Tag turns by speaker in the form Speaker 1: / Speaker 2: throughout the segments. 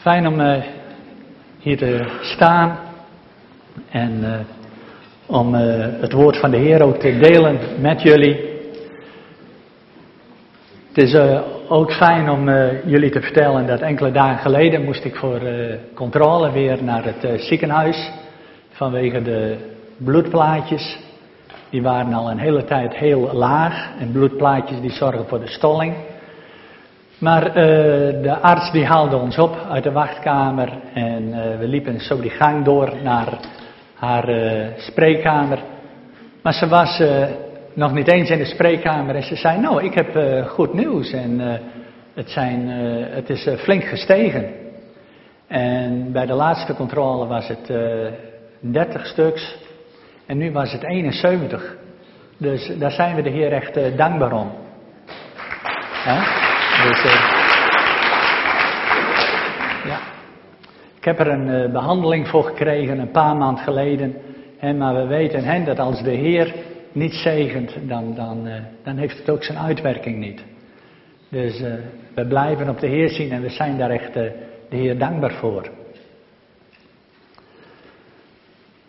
Speaker 1: Fijn om uh, hier te staan en uh, om uh, het woord van de Heer ook te delen met jullie. Het is ook fijn om jullie te vertellen dat enkele dagen geleden moest ik voor controle weer naar het ziekenhuis vanwege de bloedplaatjes. Die waren al een hele tijd heel laag en bloedplaatjes die zorgen voor de stolling. Maar uh, de arts die haalde ons op uit de wachtkamer en uh, we liepen zo die gang door naar haar uh, spreekkamer. Maar ze was nog niet eens in de spreekkamer en ze zei, nou ik heb goed nieuws en het, zijn, het is flink gestegen. En bij de laatste controle was het 30 stuks en nu was het 71. Dus daar zijn we de Heer echt dankbaar om. Hè? Dus, uh, ja. Ik heb er een uh, behandeling voor gekregen een paar maanden geleden. Maar we weten hè, dat als de Heer niet zegent, dan, dan, uh, dan heeft het ook zijn uitwerking niet. Dus we blijven op de Heer zien en we zijn daar echt de Heer dankbaar voor.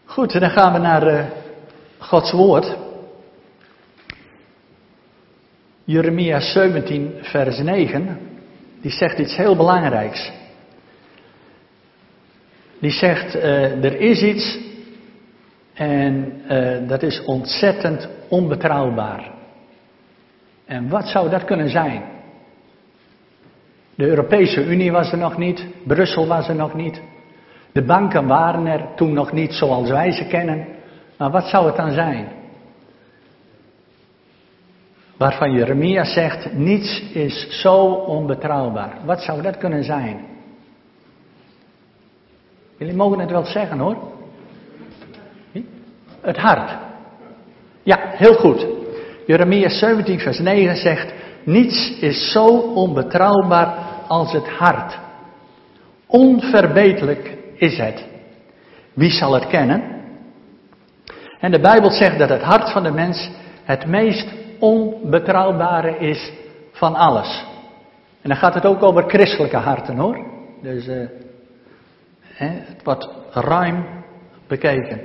Speaker 1: Goed, dan gaan we naar Gods woord. Jeremia 17, vers 9, die zegt iets heel belangrijks. Die zegt, uh, er is iets en uh, dat is ontzettend onbetrouwbaar. En wat zou dat kunnen zijn? De Europese Unie was er nog niet, Brussel was er nog niet, de banken waren er toen nog niet zoals wij ze kennen. Maar wat zou het dan zijn? Waarvan Jeremia zegt, niets is zo onbetrouwbaar. Wat zou dat kunnen zijn? Jullie mogen het wel zeggen hoor. Het hart. Ja, heel goed. Jeremia 17, vers 9 zegt, niets is zo onbetrouwbaar als het hart. Onverbeterlijk is het. Wie zal het kennen? En de Bijbel zegt dat het hart van de mens het meest onbetrouwbare is van alles. En dan gaat het ook over christelijke harten hoor. Dus hè, het wordt ruim bekeken.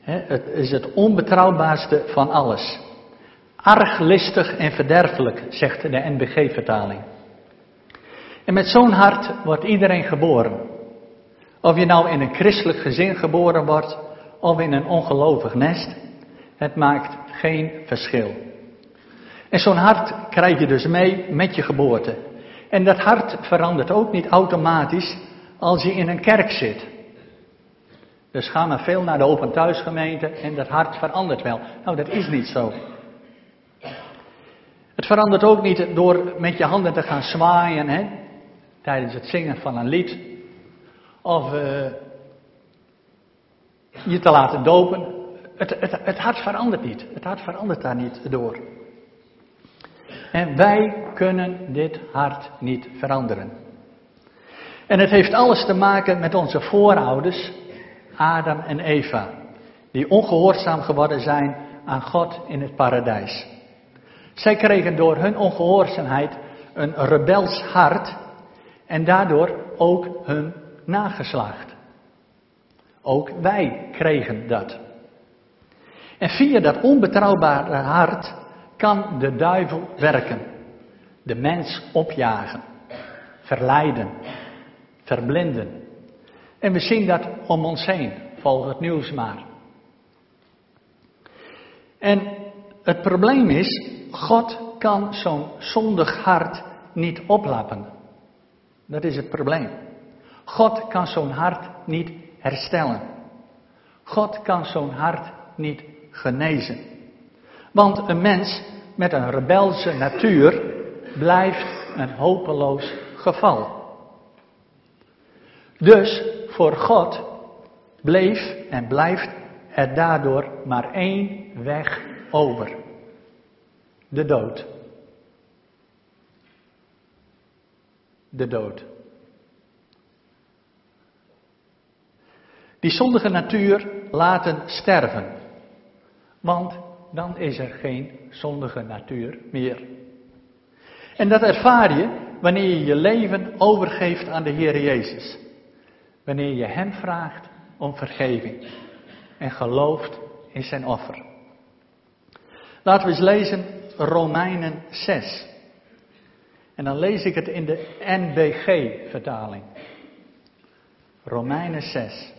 Speaker 1: Het is het onbetrouwbaarste van alles. Arglistig en verderfelijk, zegt de NBG-vertaling. En met zo'n hart wordt iedereen geboren. Of je nou in een christelijk gezin geboren wordt of in een ongelovig nest, het maakt geen verschil. En zo'n hart krijg je dus mee met je geboorte. En dat hart verandert ook niet automatisch als je in een kerk zit. Dus ga maar veel naar de open thuisgemeente en dat hart verandert wel. Nou, dat is niet zo. Het verandert ook niet door met je handen te gaan zwaaien hè, tijdens het zingen van een lied. Of uh, je te laten dopen. Het, het, het hart verandert niet. Het hart verandert daar niet door. En wij kunnen dit hart niet veranderen. En het heeft alles te maken met onze voorouders, Adam en Eva, die ongehoorzaam geworden zijn aan God in het paradijs. Zij kregen door hun ongehoorzaamheid een rebels hart en daardoor ook hun nageslacht. Ook wij kregen dat. En via dat onbetrouwbare hart kan de duivel werken. De mens opjagen, verleiden, verblinden. En we zien dat om ons heen, volg het nieuws maar. En het probleem is, God kan zo'n zondig hart niet oplappen. Dat is het probleem. God kan zo'n hart niet herstellen. God kan zo'n hart niet genezen. Want een mens met een rebelse natuur blijft een hopeloos geval. Dus voor God bleef en blijft er daardoor maar één weg over. De dood. De dood. Die zondige natuur laten sterven. Want dan is er geen zondige natuur meer. En dat ervaar je wanneer je je leven overgeeft aan de Heer Jezus. Wanneer je Hem vraagt om vergeving en gelooft in zijn offer. Laten we eens lezen Romeinen 6. En dan lees ik het in de NBG-vertaling. Romeinen 6.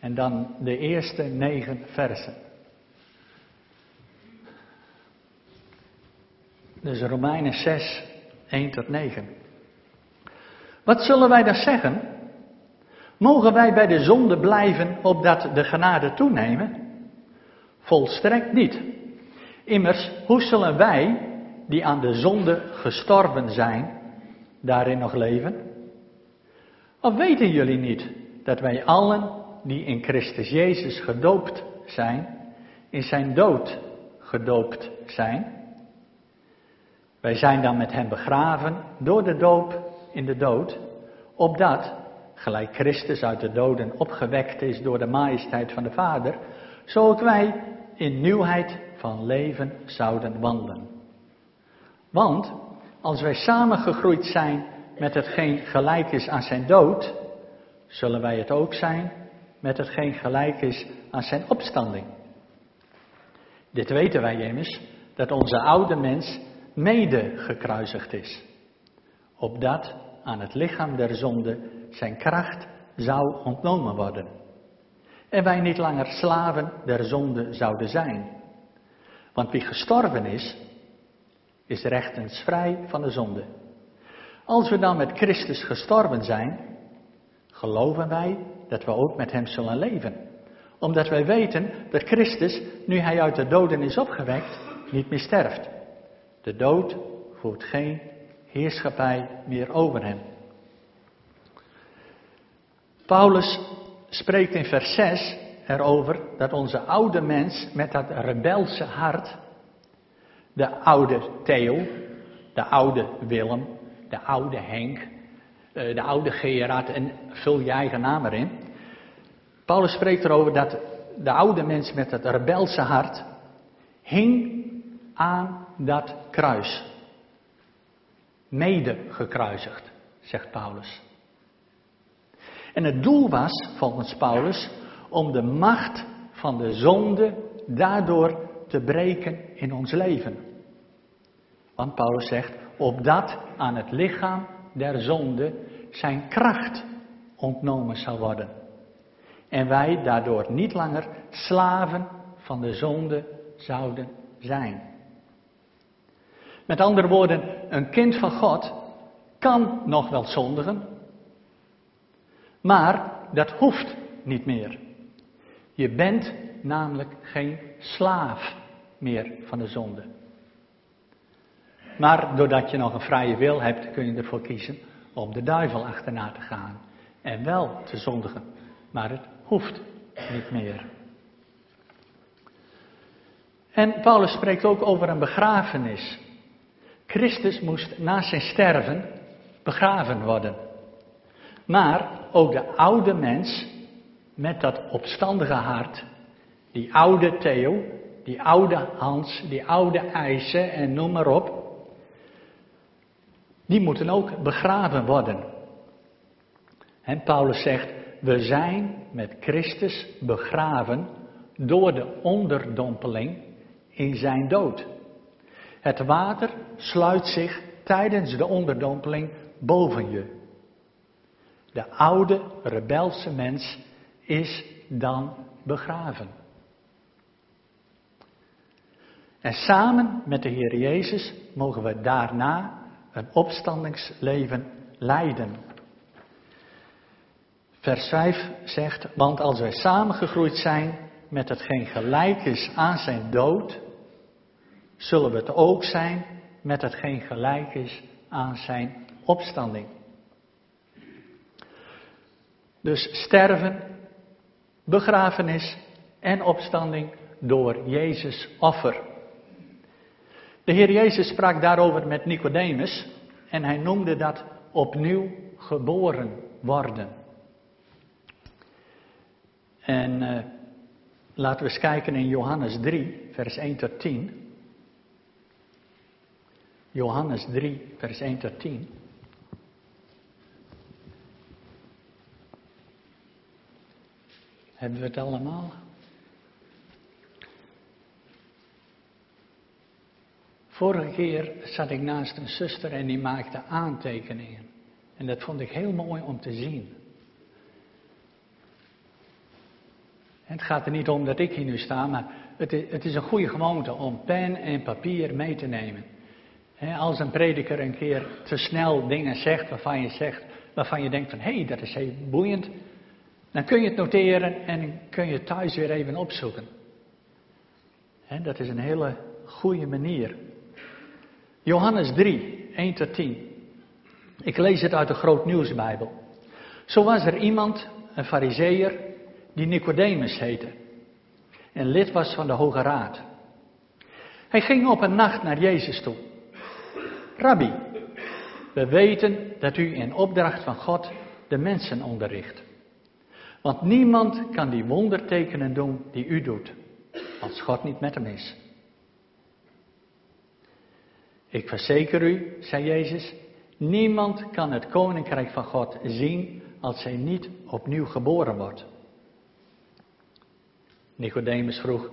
Speaker 1: En dan de eerste negen versen. Dus Romeinen 6, 1 tot 9. Wat zullen wij dan zeggen? Mogen wij bij de zonde blijven opdat de genade toenemen? Volstrekt niet. Immers, hoe zullen wij, die aan de zonde gestorven zijn, daarin nog leven? Of weten jullie niet dat wij allen die in Christus Jezus gedoopt zijn, in zijn dood gedoopt zijn? Wij zijn dan met hem begraven door de doop in de dood, opdat, gelijk Christus uit de doden opgewekt is door de majesteit van de Vader, zo ook wij in nieuwheid van leven zouden wandelen. Want als wij samengegroeid zijn met hetgeen gelijk is aan zijn dood, zullen wij het ook zijn met hetgeen gelijk is aan zijn opstanding. Dit weten wij immers, dat onze oude mens mede gekruisigd is, opdat aan het lichaam der zonde zijn kracht zou ontnomen worden. En wij niet langer slaven der zonde zouden zijn. Want wie gestorven is, is rechtens vrij van de zonde. Als we dan met Christus gestorven zijn, geloven wij dat we ook met Hem zullen leven. Omdat wij weten dat Christus, nu Hij uit de doden is opgewekt, niet meer sterft. De dood voert geen heerschappij meer over Hem. Paulus spreekt in vers 6 erover dat onze oude mens met dat rebelse hart, de oude Theo, de oude Willem, de oude Henk, eh, de oude Gerard en vul je eigen naam erin. Paulus spreekt erover dat de oude mens met het rebelse hart hing aan dat kruis. Mede gekruisigd, zegt Paulus. En het doel was, volgens Paulus, om de macht van de zonde daardoor te breken in ons leven. Want Paulus zegt, opdat aan het lichaam der zonde zijn kracht ontnomen zal worden. En wij daardoor niet langer slaven van de zonde zouden zijn. Met andere woorden, een kind van God kan nog wel zondigen, maar dat hoeft niet meer. Je bent namelijk geen slaaf meer van de zonde. Maar doordat je nog een vrije wil hebt, kun je ervoor kiezen om de duivel achterna te gaan en wel te zondigen. Maar het hoeft niet meer. En Paulus spreekt ook over een begrafenis. Christus moest na zijn sterven begraven worden. Maar ook de oude mens met dat opstandige hart, die oude Theo, die oude Hans, die oude eisen en noem maar op, die moeten ook begraven worden. En Paulus zegt, we zijn met Christus begraven door de onderdompeling in zijn dood. Het water sluit zich tijdens de onderdompeling boven je. De oude rebelse mens is dan begraven. En samen met de Heer Jezus mogen we daarna een opstandingsleven leiden. Vers 5 zegt, want als wij samengegroeid zijn met hetgeen gelijk is aan zijn dood, zullen we het ook zijn met hetgeen gelijk is aan zijn opstanding. Dus sterven, begrafenis en opstanding door Jezus offer. De Heer Jezus sprak daarover met Nicodemus en hij noemde dat opnieuw geboren worden. En uh, laten we eens kijken in Johannes 3, vers 1 tot 10. Johannes 3, vers 1 tot 10. Hebben we het allemaal? Vorige keer zat ik naast een zuster en die maakte aantekeningen. En dat vond ik heel mooi om te zien. Het gaat er niet om dat ik hier nu sta, maar het is, een goede gewoonte om pen en papier mee te nemen. als een prediker een keer te snel dingen zegt waarvan je, zegt, waarvan je denkt van hé, hey, dat is heel boeiend, dan kun je het noteren en kun je het thuis weer even opzoeken. dat is een hele goede manier. Johannes 3, 1 tot 10. Ik lees het uit de Groot Nieuwsbijbel. Zo was er iemand, een fariseer, die Nicodemus heette. En lid was van de Hoge Raad. Hij ging op een nacht naar Jezus toe. Rabbi, we weten dat u in opdracht van God de mensen onderricht. Want niemand kan die wondertekenen doen die u doet, als God niet met hem is. Ik verzeker u, zei Jezus, niemand kan het koninkrijk van God zien als hij niet opnieuw geboren wordt. Nicodemus vroeg,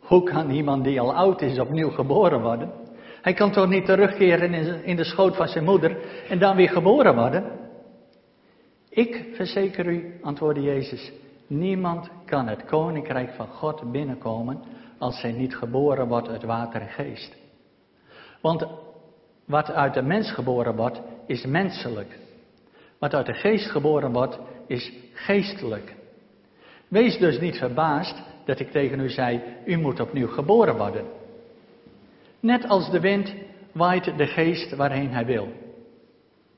Speaker 1: hoe kan iemand die al oud is opnieuw geboren worden? Hij kan toch niet terugkeren in de schoot van zijn moeder en dan weer geboren worden? Ik verzeker u, antwoordde Jezus, niemand kan het koninkrijk van God binnenkomen als hij niet geboren wordt uit water en geest. Want wat uit de mens geboren wordt, is menselijk. Wat uit de geest geboren wordt, is geestelijk. Wees dus niet verbaasd dat ik tegen u zei, u moet opnieuw geboren worden. Net als de wind waait de geest waarheen hij wil.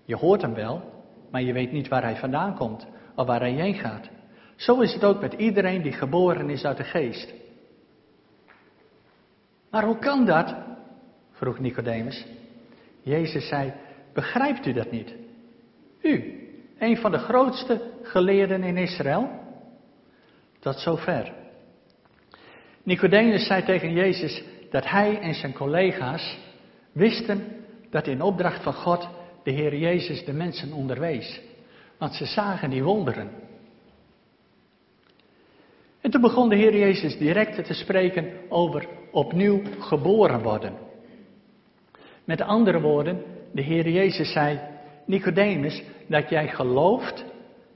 Speaker 1: Je hoort hem wel, maar je weet niet waar hij vandaan komt of waar hij heen gaat. Zo is het ook met iedereen die geboren is uit de geest. Maar hoe kan dat? vroeg Nicodemus. Jezus zei, begrijpt u dat niet? U, een van de grootste geleerden in Israël? Tot zover. Nicodemus zei tegen Jezus dat hij en zijn collega's wisten dat in opdracht van God de Heer Jezus de mensen onderwees. Want ze zagen die wonderen. En toen begon de Heer Jezus direct te spreken over opnieuw geboren worden. Met andere woorden, de Heer Jezus zei, Nicodemus, dat jij gelooft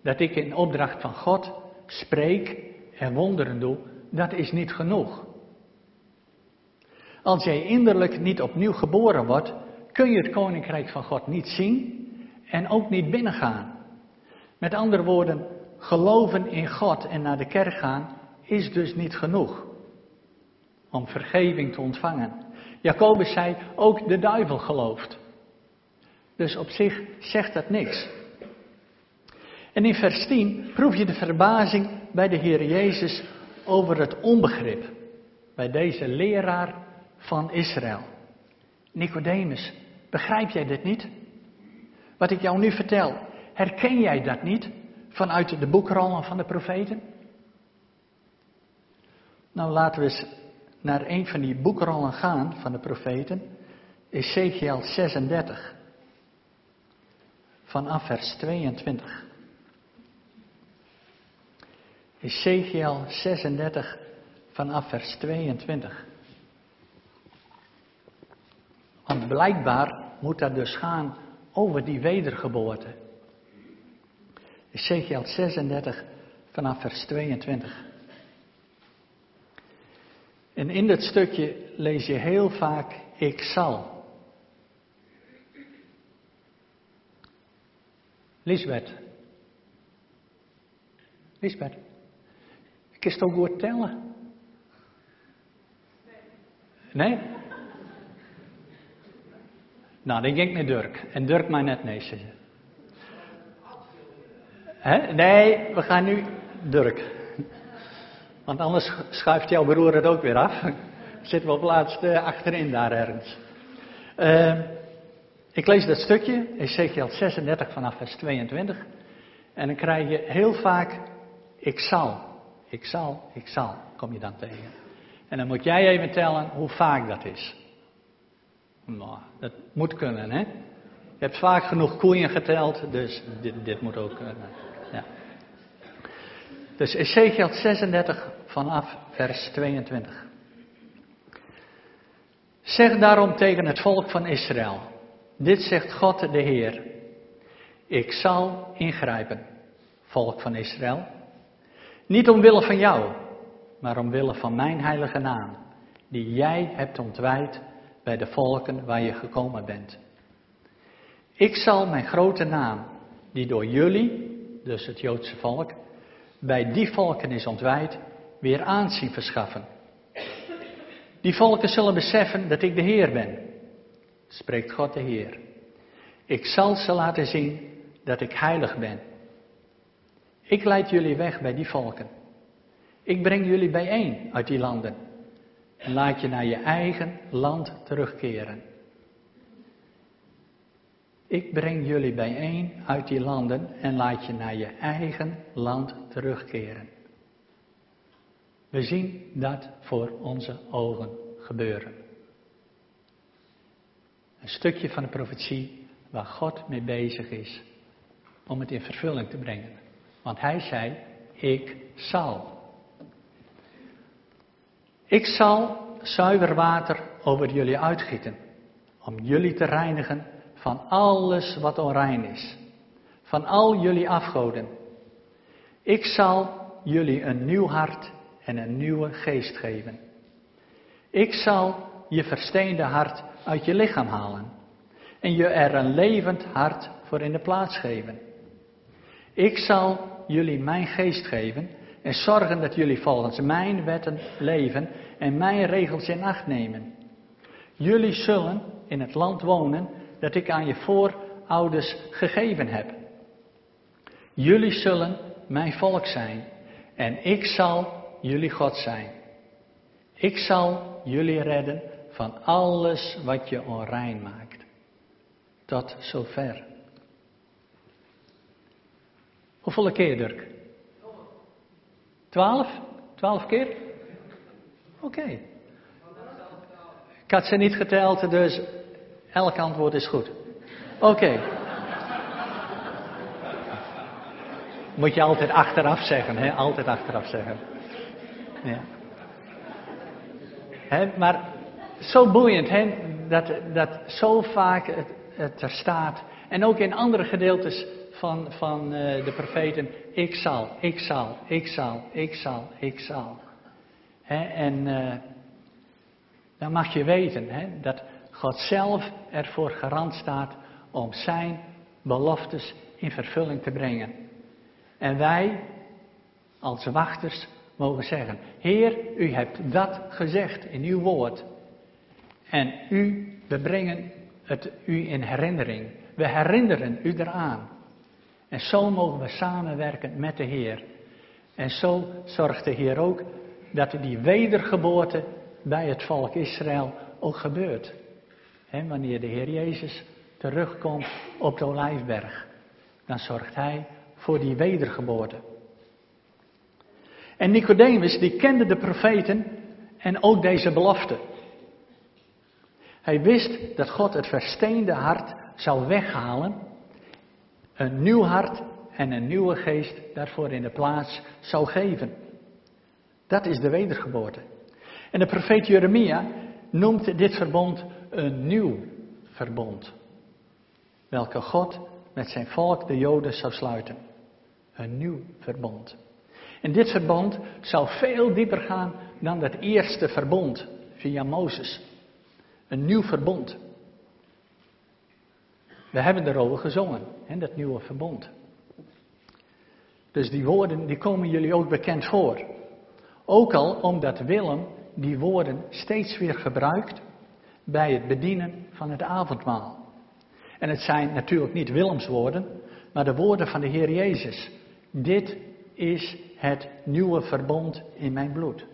Speaker 1: dat ik in opdracht van God spreek en wonderen doe, dat is niet genoeg. Als jij innerlijk niet opnieuw geboren wordt, kun je het koninkrijk van God niet zien en ook niet binnengaan. Met andere woorden, geloven in God en naar de kerk gaan is dus niet genoeg om vergeving te ontvangen. Jacobus zei, ook de duivel gelooft. Dus op zich zegt dat niks. En in vers 10 proef je de verbazing bij de Heer Jezus over het onbegrip. Bij deze leraar van Israël. Nicodemus, begrijp jij dit niet? Wat ik jou nu vertel, herken jij dat niet vanuit de boekrollen van de profeten? Nou, laten we eens naar een van die boekrollen gaan van de profeten. Ezekiel 36. Vanaf vers 22. Ezekiel 36 vanaf vers 22. Want blijkbaar moet dat dus gaan over die wedergeboorte. Ezekiel 36 vanaf vers 22. En in dat stukje lees je heel vaak ik zal. Lisbeth. Lisbeth. Is toch goed tellen? Nee? Nou, dan ging ik naar Dirk. En Dirk mij net nee zeggen. Nee, we gaan nu Dirk. Want anders schuift jouw broer het ook weer af. Zitten we op laatst achterin daar ergens. Uh, ik lees dat stukje, Ezekiel 36 vanaf vers 22. En dan krijg je heel vaak, ik zal, ik zal, ik zal, kom je dan tegen. En dan moet jij even tellen hoe vaak dat is. Nou, dat moet kunnen, hè? Je hebt vaak genoeg koeien geteld, dus dit, dit moet ook kunnen. Ja. Dus Ezekiel 36 vanaf vers 22. Zeg daarom tegen het volk van Israël: Dit zegt God de Heer. Ik zal ingrijpen, volk van Israël. Niet omwille van jou, maar omwille van mijn heilige naam, die jij hebt ontwijd bij de volken waar je gekomen bent. Ik zal mijn grote naam, die door jullie, dus het Joodse volk, bij die volken is ontwijd, weer aanzien verschaffen. Die volken zullen beseffen dat ik de Heer ben, spreekt God de Heer. Ik zal ze laten zien dat ik heilig ben. Ik leid jullie weg bij die volken. Ik breng jullie bijeen uit die landen en laat je naar je eigen land terugkeren. Ik breng jullie bijeen uit die landen en laat je naar je eigen land terugkeren. We zien dat voor onze ogen gebeuren. Een stukje van de profetie waar God mee bezig is om het in vervulling te brengen. Want hij zei, ik zal. Ik zal zuiver water over jullie uitgieten, om jullie te reinigen van alles wat onrein is, van al jullie afgoden. Ik zal jullie een nieuw hart en een nieuwe geest geven. Ik zal je versteende hart uit je lichaam halen en je er een levend hart voor in de plaats geven. Ik zal jullie mijn geest geven en zorgen dat jullie volgens mijn wetten leven en mijn regels in acht nemen. Jullie zullen in het land wonen dat ik aan je voorouders gegeven heb. Jullie zullen mijn volk zijn en ik zal jullie God zijn. Ik zal jullie redden van alles wat je onrein maakt. Tot zover. Hoeveel keer, Dirk? Twaalf? Twaalf keer? Oké. Ik had ze niet geteld, dus elk antwoord is goed. Oké. Moet je altijd achteraf zeggen, hè? Altijd achteraf zeggen. Ja. Maar zo boeiend, hè? Dat, dat zo vaak het er staat. En ook in andere gedeeltes van, van uh, de profeten. Ik zal, ik zal, ik zal, ik zal, ik zal. En uh, dan mag je weten dat God zelf ervoor garant staat om zijn beloftes in vervulling te brengen. En wij, als wachters, mogen zeggen: Heer, u hebt dat gezegd in uw woord. En u, we brengen het u in herinnering. We herinneren u eraan. En zo mogen we samenwerken met de Heer. En zo zorgt de Heer ook dat die wedergeboorte bij het volk Israël ook gebeurt. He, wanneer de Heer Jezus terugkomt op de Olijfberg, dan zorgt Hij voor die wedergeboorte. En Nicodemus, die kende de profeten en ook deze belofte. Hij wist dat God het versteende hart zou weghalen, een nieuw hart en een nieuwe geest daarvoor in de plaats zou geven. Dat is de wedergeboorte. En de profeet Jeremia noemt dit verbond een nieuw verbond. Welke God met zijn volk, de Joden, zou sluiten. Een nieuw verbond. En dit verbond zou veel dieper gaan dan het eerste verbond via Mozes. Een nieuw verbond. We hebben erover gezongen, hè, dat nieuwe verbond. Dus die woorden die komen jullie ook bekend voor. Ook al omdat Willem die woorden steeds weer gebruikt bij het bedienen van het avondmaal. En het zijn natuurlijk niet Willems woorden, maar de woorden van de Heer Jezus. Dit is het nieuwe verbond in mijn bloed.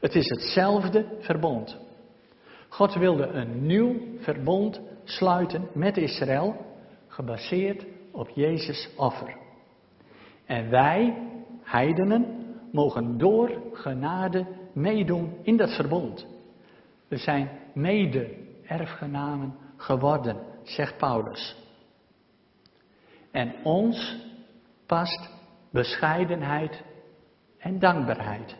Speaker 1: Het is hetzelfde verbond. God wilde een nieuw verbond sluiten met Israël, gebaseerd op Jezus' offer. En wij, heidenen, mogen door genade meedoen in dat verbond. We zijn mede erfgenamen geworden, zegt Paulus. En ons past bescheidenheid en dankbaarheid.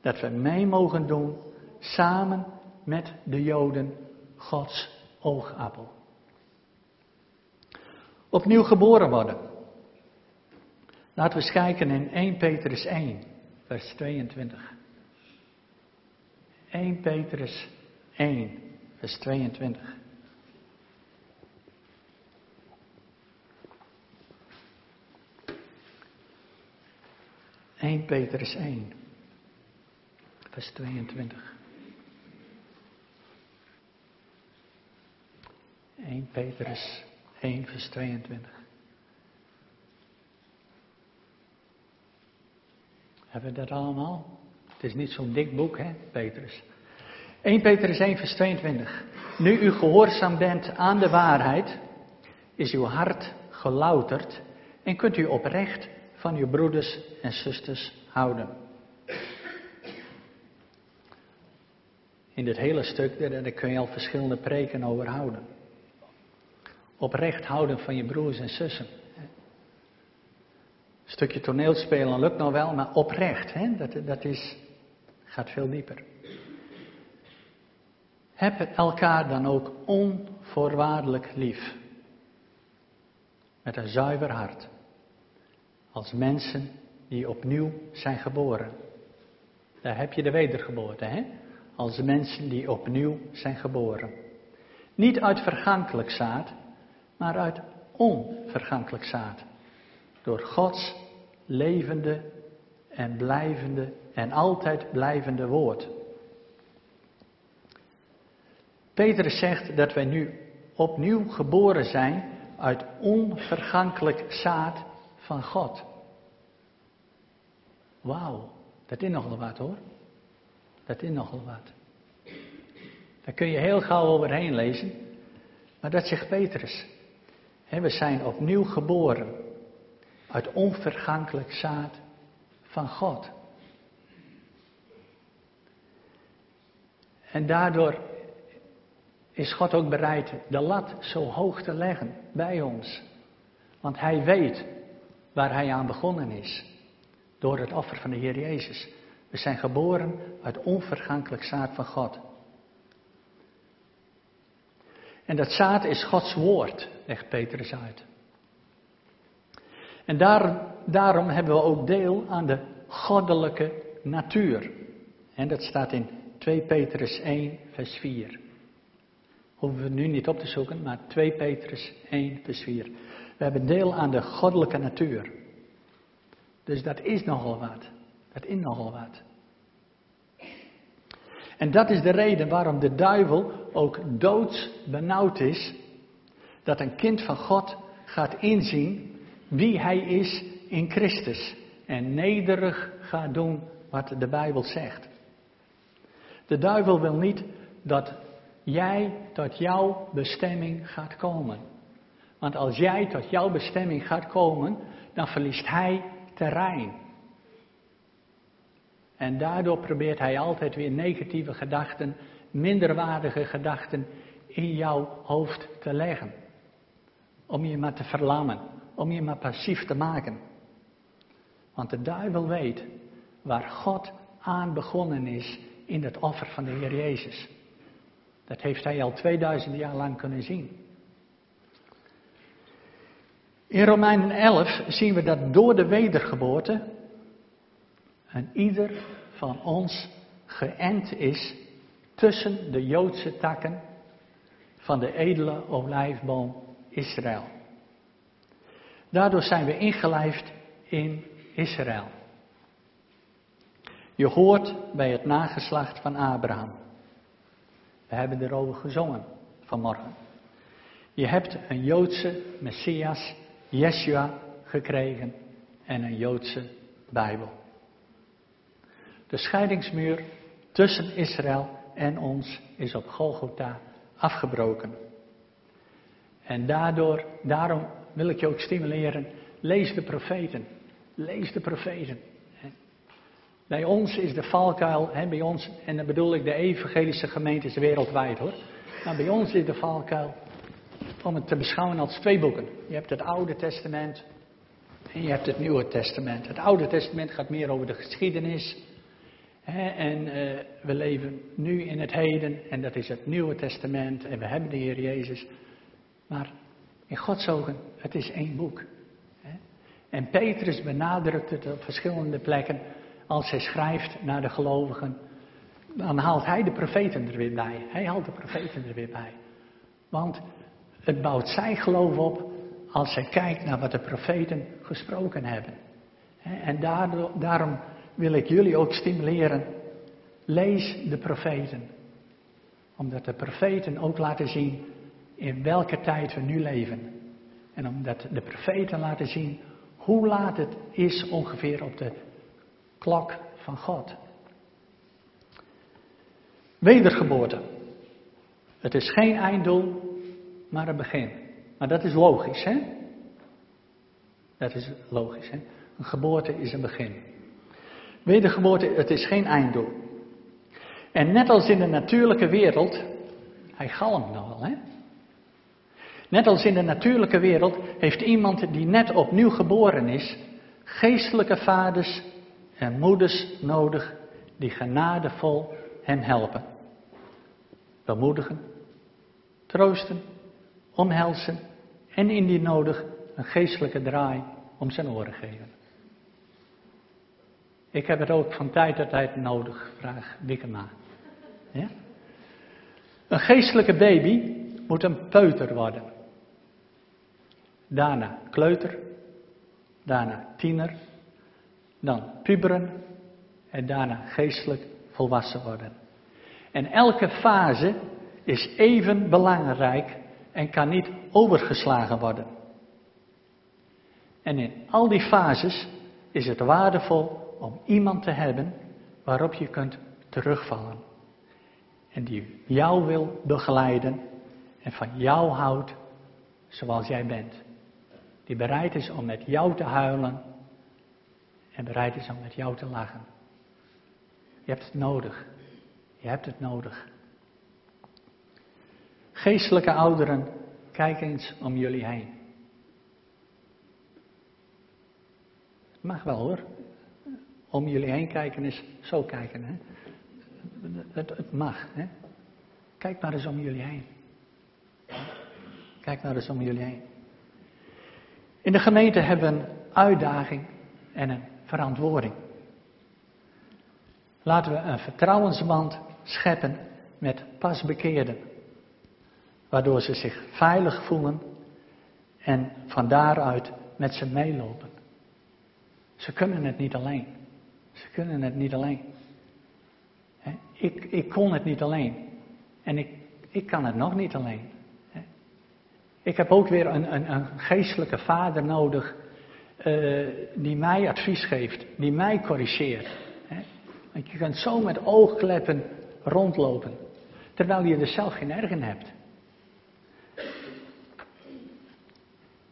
Speaker 1: Dat we mee mogen doen samen met de Joden Gods oogappel. Opnieuw geboren worden. Laten we eens kijken in 1 Petrus 1, vers 22. 1 Petrus 1, vers 22. Eén Petrus 1, vers 22. 1 Petrus 1, vers 22. Hebben we dat allemaal? Het is niet zo'n dik boek, hè, Petrus. 1 Petrus 1, vers 22. Nu u gehoorzaam bent aan de waarheid, is uw hart gelouterd en kunt u oprecht van uw broeders en zusters houden. In dit hele stuk, daar kun je al verschillende preken over houden. Oprecht houden van je broers en zussen. Een stukje toneelspelen lukt nog wel, maar oprecht, hè? Dat, dat is, gaat veel dieper. Heb elkaar dan ook onvoorwaardelijk lief. Met een zuiver hart. Als mensen die opnieuw zijn geboren. Daar heb je de wedergeboorte, hè? Als mensen die opnieuw zijn geboren. Niet uit vergankelijk zaad, maar uit onvergankelijk zaad. Door Gods levende en blijvende en altijd blijvende woord. Petrus zegt dat wij nu opnieuw geboren zijn uit onvergankelijk zaad van God. Wauw, dat is nogal wat hoor. Dat is nogal wat. Daar kun je heel gauw overheen lezen. Maar dat zegt Petrus. We zijn opnieuw geboren uit onvergankelijk zaad van God. En daardoor is God ook bereid de lat zo hoog te leggen bij ons. Want Hij weet waar Hij aan begonnen is. Door het offer van de Heer Jezus. We zijn geboren uit onvergankelijk zaad van God. En dat zaad is Gods woord, legt Petrus uit. En daar, daarom hebben we ook deel aan de goddelijke natuur. En dat staat in 2 Petrus 1, vers 4. Hoeven we nu niet op te zoeken, maar 2 Petrus 1, vers 4. We hebben deel aan de goddelijke natuur. Dus dat is nogal wat. Dat is nogal wat. En dat is de reden waarom de duivel ook doods benauwd is. Dat een kind van God gaat inzien wie hij is in Christus. En nederig gaat doen wat de Bijbel zegt. De duivel wil niet dat jij tot jouw bestemming gaat komen. Want als jij tot jouw bestemming gaat komen, dan verliest hij terrein. En daardoor probeert hij altijd weer negatieve gedachten, minderwaardige gedachten in jouw hoofd te leggen. Om je maar te verlammen, om je maar passief te maken. Want de duivel weet waar God aan begonnen is in het offer van de Heer Jezus. Dat heeft hij al 2000 jaar lang kunnen zien. In Romeinen 11 zien we dat door de wedergeboorte en ieder van ons geënt is tussen de Joodse takken van de edele olijfboom Israël. Daardoor zijn we ingelijfd in Israël. Je hoort bij het nageslacht van Abraham. We hebben erover gezongen vanmorgen. Je hebt een Joodse Messias, Yeshua, gekregen en een Joodse Bijbel. De scheidingsmuur tussen Israël en ons is op Golgotha afgebroken. En daardoor, daarom wil ik je ook stimuleren, lees de profeten. Lees de profeten. Bij ons is de valkuil, hè, bij ons, en dan bedoel ik de evangelische gemeentes wereldwijd hoor. Nou, bij ons is de valkuil om het te beschouwen als twee boeken. Je hebt het Oude Testament en je hebt het Nieuwe Testament. Het Oude Testament gaat meer over de geschiedenis. En uh, we leven nu in het heden en dat is het Nieuwe Testament en we hebben de Heer Jezus. Maar in Gods ogen, het is één boek. En Petrus benadrukt het op verschillende plekken als hij schrijft naar de gelovigen. Dan haalt hij de profeten er weer bij. Hij haalt de profeten er weer bij. Want het bouwt zijn geloof op als hij kijkt naar wat de profeten gesproken hebben. En daarom wil ik jullie ook stimuleren. Lees de profeten. Omdat de profeten ook laten zien in welke tijd we nu leven. En omdat de profeten laten zien hoe laat het is ongeveer op de klok van God. Wedergeboorte. Het is geen einddoel, maar een begin. Maar dat is logisch, hè? Dat is logisch, hè? Een geboorte is een begin. Wedergeboorte, het is geen einddoel. En net als in de natuurlijke wereld, hij galmt nogal, hè? Net als in de natuurlijke wereld heeft iemand die net opnieuw geboren is, geestelijke vaders en moeders nodig die genadevol hem helpen. Bemoedigen, troosten, omhelzen en indien nodig een geestelijke draai om zijn oren geven. Ik heb het ook van tijd tot tijd nodig, vraag Wikkema. Ja? Een geestelijke baby moet een peuter worden. Daarna kleuter, daarna tiener, dan puberen en daarna geestelijk volwassen worden. En elke fase is even belangrijk en kan niet overgeslagen worden. En in al die fases is het waardevol om iemand te hebben waarop je kunt terugvallen. En die jou wil begeleiden en van jou houdt zoals jij bent. Die bereid is om met jou te huilen en bereid is om met jou te lachen. Je hebt het nodig. Je hebt het nodig. Geestelijke ouderen, kijk eens om jullie heen. Mag wel hoor. Om jullie heen kijken is zo kijken. Hè? Het, het mag. Hè? Kijk maar eens om jullie heen. Kijk maar eens om jullie heen. In de gemeente hebben we een uitdaging en een verantwoording. Laten we een vertrouwensband scheppen met pasbekeerden waardoor ze zich veilig voelen en van daaruit met ze meelopen. Ze kunnen het niet alleen. Ze kunnen het niet alleen. Ik, ik kon het niet alleen. En ik, ik kan het nog niet alleen. Ik heb ook weer een, een, een geestelijke vader nodig uh, die mij advies geeft, die mij corrigeert. Want je kunt zo met oogkleppen rondlopen, terwijl je er zelf geen erg in hebt.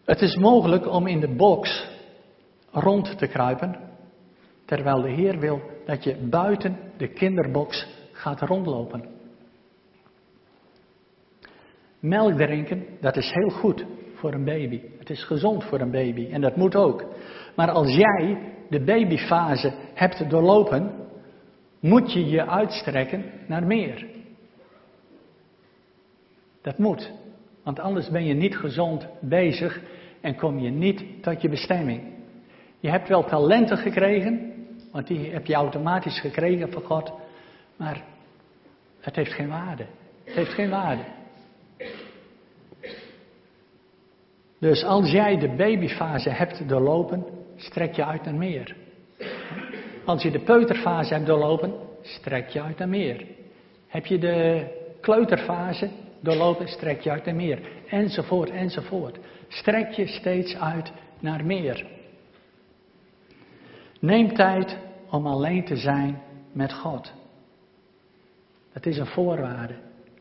Speaker 1: Het is mogelijk om in de box rond te kruipen, terwijl de Heer wil dat je buiten de kinderbox gaat rondlopen. Melk drinken, dat is heel goed voor een baby. Het is gezond voor een baby en dat moet ook. Maar als jij de babyfase hebt doorlopen, moet je je uitstrekken naar meer. Dat moet. Want anders ben je niet gezond bezig en kom je niet tot je bestemming. Je hebt wel talenten gekregen, want die heb je automatisch gekregen van God, maar het heeft geen waarde. Het heeft geen waarde. Dus als jij de babyfase hebt doorlopen, strek je uit naar meer. Als je de peuterfase hebt doorlopen, strek je uit naar meer. Heb je de kleuterfase doorlopen, strek je uit naar meer. Enzovoort, enzovoort. Strek je steeds uit naar meer. Neem tijd om alleen te zijn met God. Dat is een voorwaarde.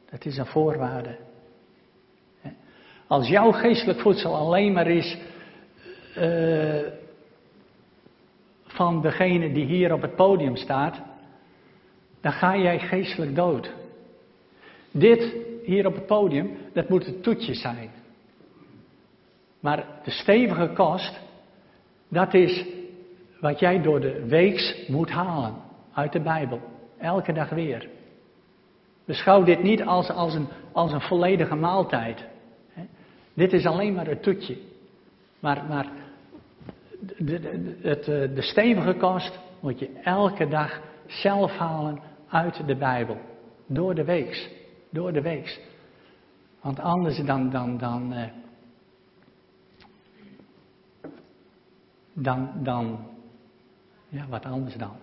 Speaker 1: Dat is een voorwaarde. Als jouw geestelijk voedsel alleen maar is uh, van degene die hier op het podium staat, dan ga jij geestelijk dood. Dit hier op het podium, dat moet het toetje zijn. Maar de stevige kost, dat is wat jij door de weeks moet halen uit de Bijbel. Elke dag weer. Beschouw dit niet als, als, een, als een volledige maaltijd. Dit is alleen maar het toetje. Maar, maar de, de, het, de stevige kost moet je elke dag zelf halen uit de Bijbel. Door de weeks. Door de weeks. Want anders dan, dan, dan, eh, dan, dan, ja, wat anders dan.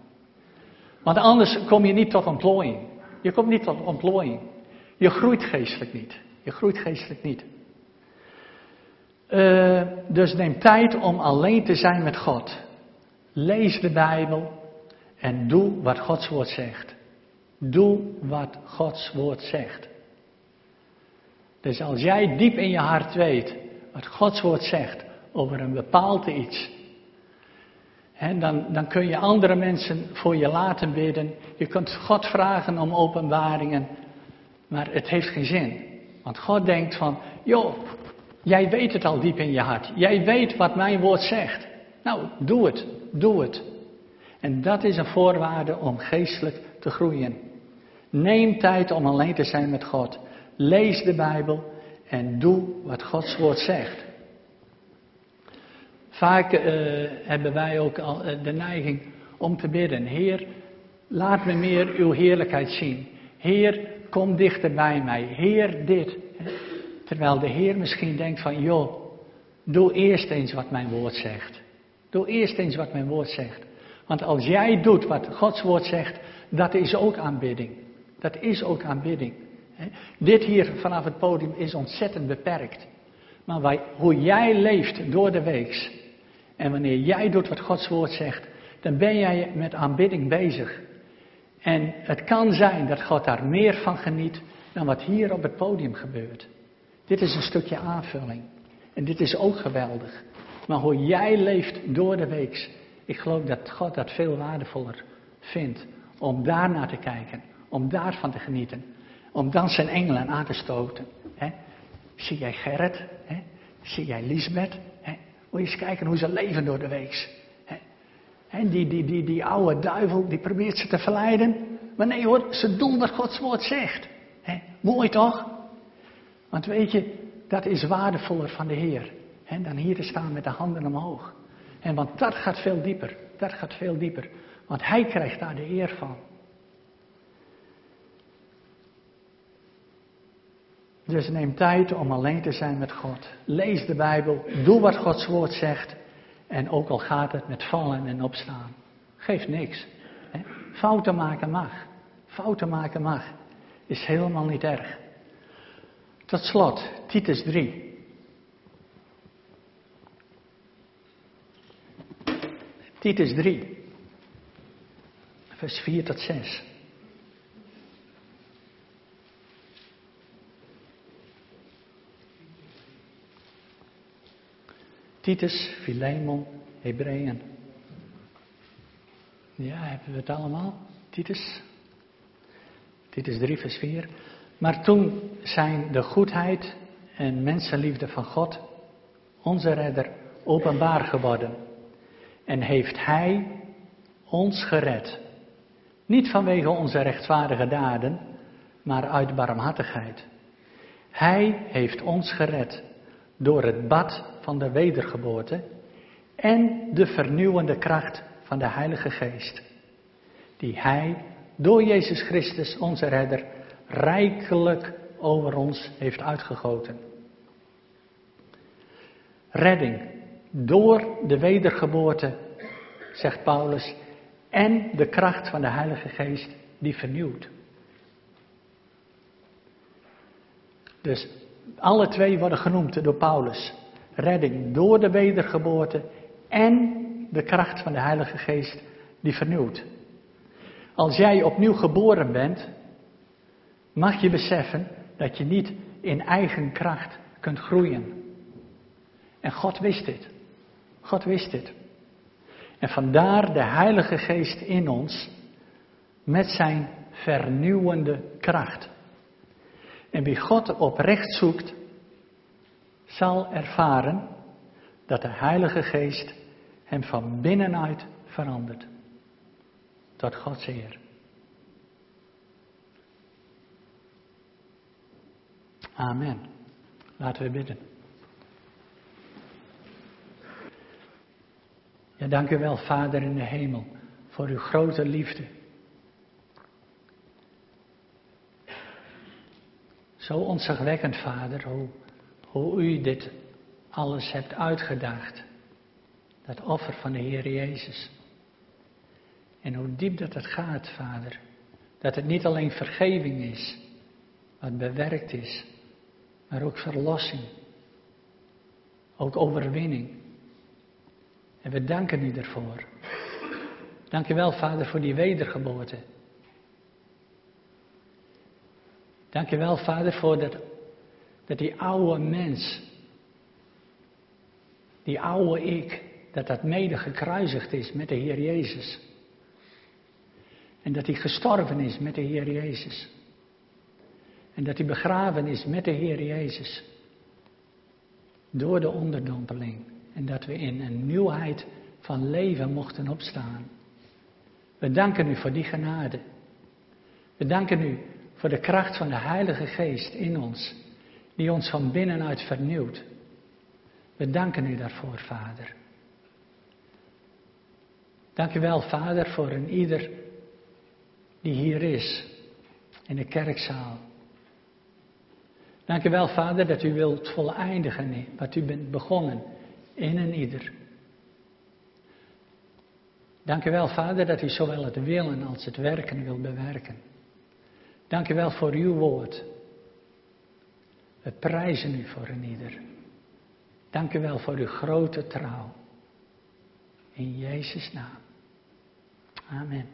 Speaker 1: Want anders kom je niet tot ontplooiing. Je komt niet tot ontplooiing. Je groeit geestelijk niet. Je groeit geestelijk niet. Uh, dus neem tijd om alleen te zijn met God. Lees de Bijbel en doe wat Gods woord zegt. Doe wat Gods woord zegt. Dus als jij diep in je hart weet wat Gods woord zegt over een bepaald iets, hè, dan, dan kun je andere mensen voor je laten bidden. Je kunt God vragen om openbaringen, maar het heeft geen zin. Want God denkt van, joh, jij weet het al diep in je hart. Jij weet wat mijn woord zegt. Nou, doe het, doe het. En dat is een voorwaarde om geestelijk te groeien. Neem tijd om alleen te zijn met God. Lees de Bijbel en doe wat Gods woord zegt. Vaak uh, hebben wij ook al uh, de neiging om te bidden: Heer, laat me meer uw heerlijkheid zien. Heer, kom dichter bij mij. Heer, dit. Terwijl de Heer misschien denkt van, joh, doe eerst eens wat mijn woord zegt. Doe eerst eens wat mijn woord zegt. Want als jij doet wat Gods woord zegt, dat is ook aanbidding. Dat is ook aanbidding. Dit hier vanaf het podium is ontzettend beperkt. Maar hoe jij leeft door de weeks. En wanneer jij doet wat Gods woord zegt, dan ben jij met aanbidding bezig. En het kan zijn dat God daar meer van geniet dan wat hier op het podium gebeurt. Dit is een stukje aanvulling. En dit is ook geweldig. Maar hoe jij leeft door de weeks, ik geloof dat God dat veel waardevoller vindt om daar naar te kijken, om daarvan te genieten, om dan zijn engelen aan te stoten. Zie jij Gerrit? Zie jij Lisbeth? Moet je eens kijken hoe ze leven door de weeks. En die, die, die, die oude duivel, die probeert ze te verleiden. Maar nee hoor, ze doen wat Gods woord zegt. Mooi toch? Want weet je, dat is waardevoller van de Heer. dan hier te staan met de handen omhoog. Want dat gaat veel dieper. Dat gaat veel dieper. Want hij krijgt daar de eer van. Dus neem tijd om alleen te zijn met God. Lees de Bijbel. Doe wat Gods woord zegt. En ook al gaat het met vallen en opstaan. Geeft niks. Fouten maken mag. Fouten maken mag. Is helemaal niet erg. Tot slot, Titus 3. Titus 3, vers 4 tot 6. Titus, Philemon, Hebreeën. Ja, hebben we het allemaal? Titus? Titus 3, vers 4. Maar toen zijn de goedheid en mensenliefde van God, onze redder, openbaar geworden. En heeft Hij ons gered. Niet vanwege onze rechtvaardige daden, maar uit barmhartigheid. Hij heeft ons gered door het bad van de wedergeboorte en de vernieuwende kracht van de Heilige Geest, die Hij door Jezus Christus, onze Redder, rijkelijk over ons heeft uitgegoten. Redding door de wedergeboorte, zegt Paulus, en de kracht van de Heilige Geest die vernieuwt. Dus alle twee worden genoemd door Paulus. Redding door de wedergeboorte en de kracht van de Heilige Geest die vernieuwt. Als jij opnieuw geboren bent, mag je beseffen dat je niet in eigen kracht kunt groeien. En God wist dit. God wist dit. En vandaar de Heilige Geest in ons met zijn vernieuwende kracht. En wie God oprecht zoekt, zal ervaren dat de Heilige Geest hem van binnenuit verandert. Tot Gods eer. Amen. Laten we bidden. Ja, dank u wel, Vader in de hemel, voor uw grote liefde. Zo ontzagwekkend, Vader, hoe, hoe u dit alles hebt uitgedaagd. Dat offer van de Heer Jezus. En hoe diep dat het gaat, Vader. Dat het niet alleen vergeving is, wat bewerkt is, maar ook verlossing. Ook overwinning. En we danken u ervoor. Dank u wel, Vader, voor die wedergeboorte. Dank je wel, Vader, voor dat, dat die oude mens, die oude ik, dat dat mede gekruisigd is met de Heer Jezus. En dat hij gestorven is met de Heer Jezus. En dat hij begraven is met de Heer Jezus. Door de onderdompeling. En dat we in een nieuwheid van leven mochten opstaan. We danken u voor die genade. We danken u voor de kracht van de Heilige Geest in ons, die ons van binnenuit vernieuwt. We danken u daarvoor, Vader. Dank u wel, Vader, voor een ieder die hier is, in de kerkzaal. Dank u wel, Vader, dat u wilt voleindigen wat u bent begonnen in een ieder. Dank u wel, Vader, dat u zowel het willen als het werken wil bewerken. Dank u wel voor uw woord. We prijzen u voor een ieder. Dank u wel voor uw grote trouw. In Jezus' naam. Amen.